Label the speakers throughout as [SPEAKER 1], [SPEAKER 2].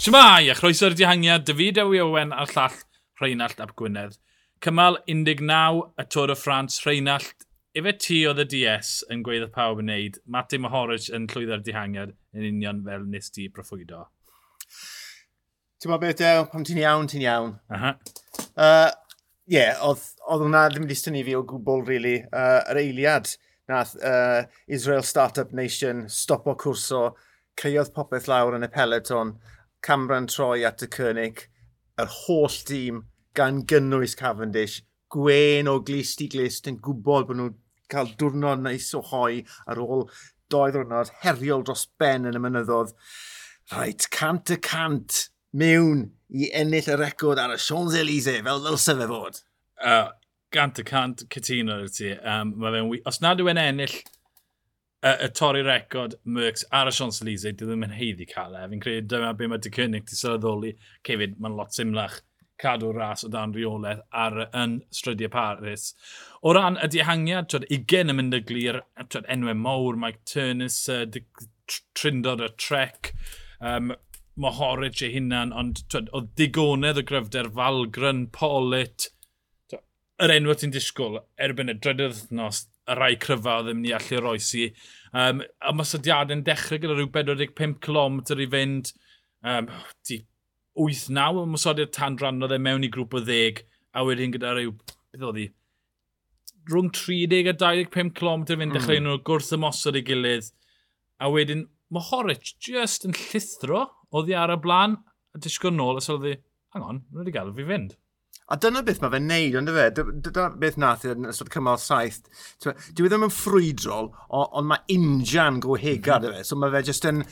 [SPEAKER 1] Siamai, a chroeso'r dihangiad, David Ewi Owen a'r llall Rheinald Ap Gwynedd. Cymal 19 y Tôr o Ffrans, Rheinald, efe ti oedd y DS yn gweud y pawb yn neud, Mati Mahorwch yn llwyddo'r dihangiad yn union fel nes ti proffwydo.
[SPEAKER 2] Ti'n meddwl beth dew, pam ti'n iawn, ti'n iawn.
[SPEAKER 1] Aha.
[SPEAKER 2] Uh, Ie, yeah, oedd, hwnna ddim wedi stynnu fi o gwbl, really, uh, yr eiliad. Nath uh, Israel Startup Nation stopo cwrso, ceiodd popeth lawr yn y peleton, Cameron Troi at y Cynnig, yr holl dîm gan gynnwys Cavendish, gwen o glist i glist yn gwybod bod nhw'n cael diwrnod neis o hoi ar ôl doi ddwrnod heriol dros ben yn y mynyddodd. Rhaid, cant y cant mewn i ennill y record ar y Champs-Élysées, fel ddylse fe fod.
[SPEAKER 1] Uh, gant y cant cytuno i ti. Um, fe'n, os nad yw'n ennill y, y torri record Merckx ar y Sions Elise, dwi ddim yn heiddi cael e. Fi'n credu dyma be mae dy cynnig ti sylweddoli. Cefyd, mae'n lot symlach cadw ras o dan reolaeth ar, yn strydiau Paris. O ran y dihangiad, twyd, 20 yn mynd y glir, twyd, enwau mawr, Mike Turnus, uh, Trindod y Trec, um, Mohoric ei hunan, ond twyd, o digonedd o gryfder Falgryn, Polit, yr enw ti'n disgwyl erbyn y drydydd nos, y rai cryfa oedd yn mynd i allu roesi. Um, a masodiadau yn dechrau gyda rhyw 45 km i fynd um, di 8-9 o masodiad tan rhan oedd e mewn i grŵp o 10 a wedyn gyda rhyw, beth oedd hi, rhwng 30 a 25 km i fynd mm. dechrau nhw gwrth ymosod i gilydd a wedyn mae Horwich just yn llithro oedd hi ar y blaen a disgwyl nôl a sylwi, hang on, mae wedi gael fi fynd.
[SPEAKER 2] A dyna beth mae fe'n neud, ond fe, dyna beth nath yn ystod cymal saith. Dwi e ddim yn ffrwydrol, ond mae injan go hegad mm -hmm. fe, so mae fe jyst yn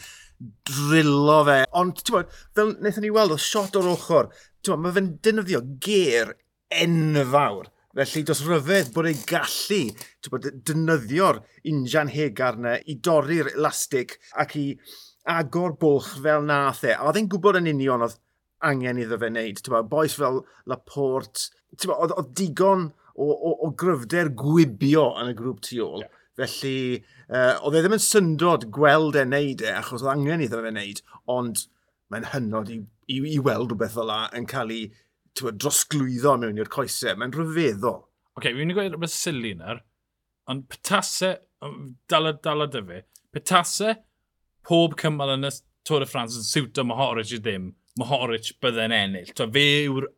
[SPEAKER 2] drilo fe. Ond, ti'n bod, fel wnaethon ni weld o shot o'r ochr, ti'n mae fe'n dynyddio ger enfawr. Felly, dos ryfedd bod ei gallu bod, dynyddio'r injan hegar yna i dorri'r elastig ac i agor bwlch fel nath e. A oedd e'n gwybod yn union oedd angen iddo fe wneud. Bo, boes fel Laporte, oedd digon o, o, o gryfder gwibio yn y grŵp tu ôl. Yeah. Felly, uh, oedd e ddim yn syndod gweld e wneud e, achos oedd angen iddo fe wneud, ond mae'n hynod i, i, i weld rhywbeth fel la yn cael ei drosglwyddo mewn i'r coesau. Mae'n rhyfeddol.
[SPEAKER 1] Oce, okay, fi'n mynd gweud rhywbeth sili na'r, ond petasau, dala, dala dy fi, petasau pob cymal yn y Tôr y Ffrans yn siwto Mohoric i ddim Mohoric bydde'n ennill. Ta, fe yw'r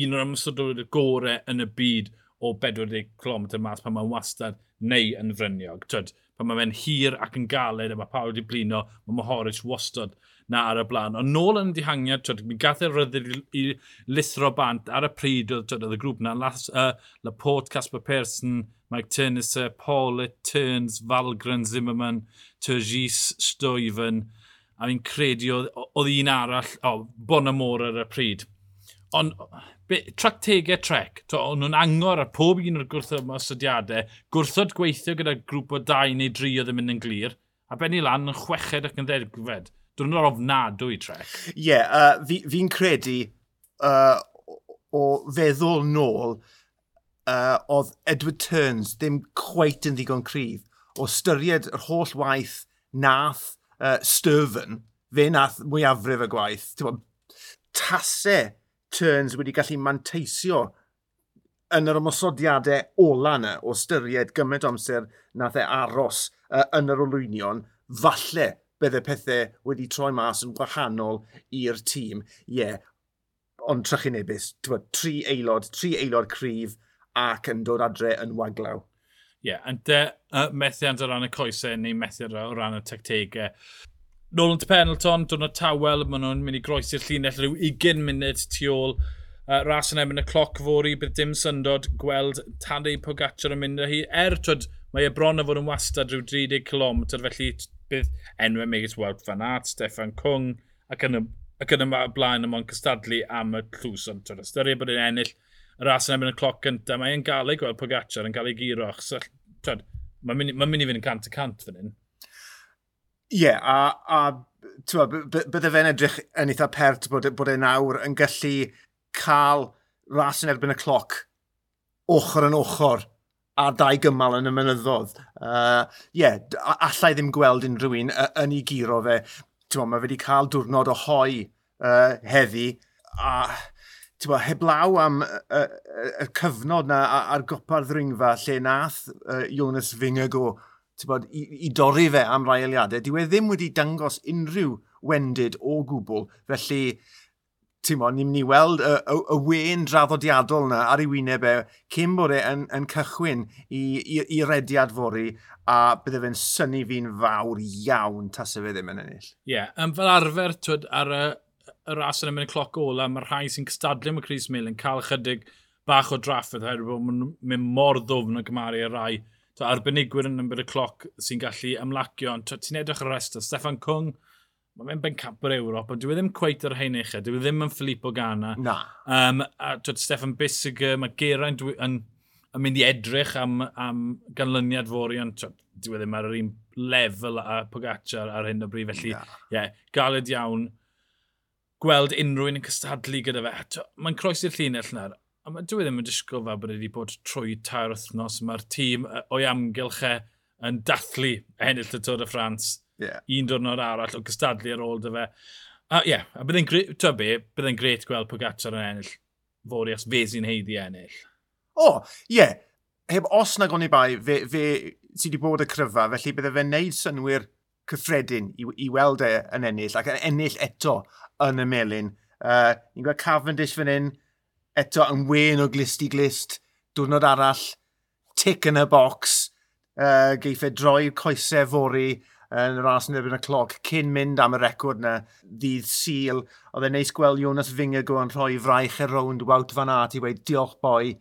[SPEAKER 1] un o'r ymwysodwyr gorau yn y byd o 40 km mas pan mae'n wastad neu yn fryniog. Tyd, pan mae fe'n hir ac yn galed a mae pawb wedi blino, mae Mohoric wastad na ar y blaen. Ond nôl yn y dihangiad, twyd, mi gath e rydyd i, i lithro bant ar y pryd oedd, tyd, oedd y grŵp na. Las, uh, Laporte, Casper Persson, Mike Turniser, Paul Turns, Valgren, Zimmerman, Turgis, Stuyven, a fi'n credu oedd un arall, o, oh, Bonamor ar y pryd. Ond tractegau trec, to, o'n nhw'n angor ar pob un o'r gwrthod ystodiadau, gwrthod gweithio gyda grŵp o dau neu dri oedd yn mynd yn glir, a benni lan yn chweched ac yn ddedgfed. Dwi'n nhw'n ofnadw i trec.
[SPEAKER 2] Ie, yeah, uh, fi'n fi credu uh, o feddwl nôl, uh, oedd Edward Turns ddim cweit yn ddigon cryf. O styried yr holl waith nath uh, Sturfen, fe nath mwyafrif y gwaith, bod, tasau turns wedi gallu manteisio yn yr ymosodiadau ola yna o styried gymaint amser nath e aros uh, yn yr olwynion, falle bydde pethau wedi troi mas yn wahanol i'r tîm. Ie, yeah. ond trychinebus, tri aelod, tri aelod cryf ac yn dod adre yn waglaw.
[SPEAKER 1] Ie, yeah, ond uh, methiant o ran y coesau neu methiant o ran y tactegau. Nôl yn penelton, dod o tawel, maen nhw'n mynd i groesi'r llinell rhyw 20 munud tu ôl. Uh, ras yn ebyn y cloc fori, bydd dim syndod gweld Tadei Pogacar yn mynd â hi. Er, twyd, mae e bron o fod yn wastad rhyw 30 km, felly bydd enwau Megis Wout Van Aert, Stefan Cwng, ac yn y, ac yn y blaen ymwneud cystadlu am y llws. Ond twyd, ystyried bod e'n ennill y ras yn ebyn y cloc gyntaf, mae e'n gael ei gweld Pogacar yn cael ei giro, achos mae'n mynd, ma mynd i fynd yn cant y cant fan hyn.
[SPEAKER 2] Ie, yeah, a, a bydde fe'n edrych yn eitha pert bod, e, bod e nawr yn gallu cael ras yn erbyn y cloc ochr yn ochr a dau gymal yn y mynyddodd. Ie, uh, yeah, allai ddim gweld unrhyw un yn ei giro fe. Mae fe wedi cael diwrnod o hoi uh, heddi, a bo, heblaw am y, y, y cyfnod na a'r gopa'r ddringfa lle nath uh, Jonas Fingago bod, i, i dorri fe am rai eiliadau, Dyw e ddim wedi dangos unrhyw wendid o gwbl, felly ti'n ni'n mynd i weld y, y, y wen draddodiadol yna ar ei wyneb e cyn bod e yn, yn cychwyn i, i, i rediad fori a bydde fe'n syni fi'n fawr iawn tas y fe ddim yn ennill.
[SPEAKER 1] Ie, yeah, um, fel arfer twyd, ar y y ras yn ymwneud cloc ola, mae'r rhai sy'n cystadlu am y Chris Mill yn cael chydig bach o drafferth oherwydd bod maen mynd mor ddwfn o gymaru y rai So, arbenigwyr yn ymwneud y cloc sy'n gallu ymlacio. ond Ti'n edrych ar y rest o Stefan Cwng, mae fe'n ben cap o'r Ewrop, ond dwi e ddim cweith ar hyn eich, dwi e ddim yn Filippo Gana.
[SPEAKER 2] Na.
[SPEAKER 1] Um, a twyd, Stefan Bissiger, mae Geraint yn, yn, yn mynd i edrych am, am ganlyniad fori, ond dwi e ddim ar yr un lefel a Pogacar ar hyn o bryd, felly ie, yeah, galed iawn gweld unrhyw un yn cystadlu gyda fe. Mae'n croes i'r llinell yna. A ma, dwi e ddim yn disgwyl fel bod wedi bod trwy tair wythnos. Mae'r tîm o'i amgylch e yn dathlu ennill y Tôr y Ffrans. Yeah. Un diwrnod arall o gystadlu ar ôl dy fe. A ie, yeah, a byddai'n gret, be, byddai'n gret gweld Pogacar yn ennill fori os fe sy'n heiddi ennill.
[SPEAKER 2] O, oh, ie. Yeah. Heb os na gonni bai, fe, fe sydd wedi bod y cryfa, felly byddai fe'n neud synwyr cyffredin i, i weld e yn ennill ac yn ennill eto yn y melin. Uh, ni'n gweld Cavendish fan hyn eto yn wen o glist i glist, diwrnod arall, tic yn y bocs, uh, geiff e droi coesau fori yn uh, y ras yn erbyn y cloc cyn mynd am y record na ddydd syl. Oedd e'n neis gweld Jonas Finger yn rhoi fraich e rownd Wout Van Aert i weid diolch boi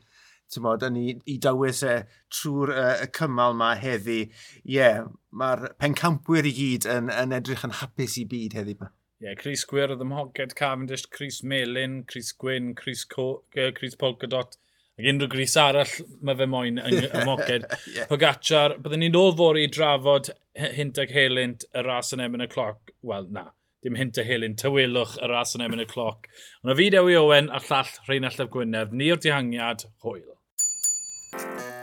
[SPEAKER 2] ti'n bod, yn i, i dywys e trwy'r uh, y cymal yma heddi. Ie, yeah, mae'r pencampwyr i gyd yn, yn edrych yn hapus i byd heddi yma.
[SPEAKER 1] Ie, yeah, Chris Gwyr oedd ymhoged Cavendish, Chris Melin, Chris Gwyn, Chris, Co uh, Chris Polkadot, ac unrhyw gris arall mae fe moyn yn ymoged. yeah. Pogacar, byddwn ni'n ôl fori i drafod hynt ag helynt y ras yn emyn y cloc. Wel, na, dim hynt ag helynt, tywelwch y ras yn emyn y cloc. Ond o fi Dewi Owen a'r llall Rheinald Llyf Gwynedd, ni o'r dihangiad, hwyl. Thank you.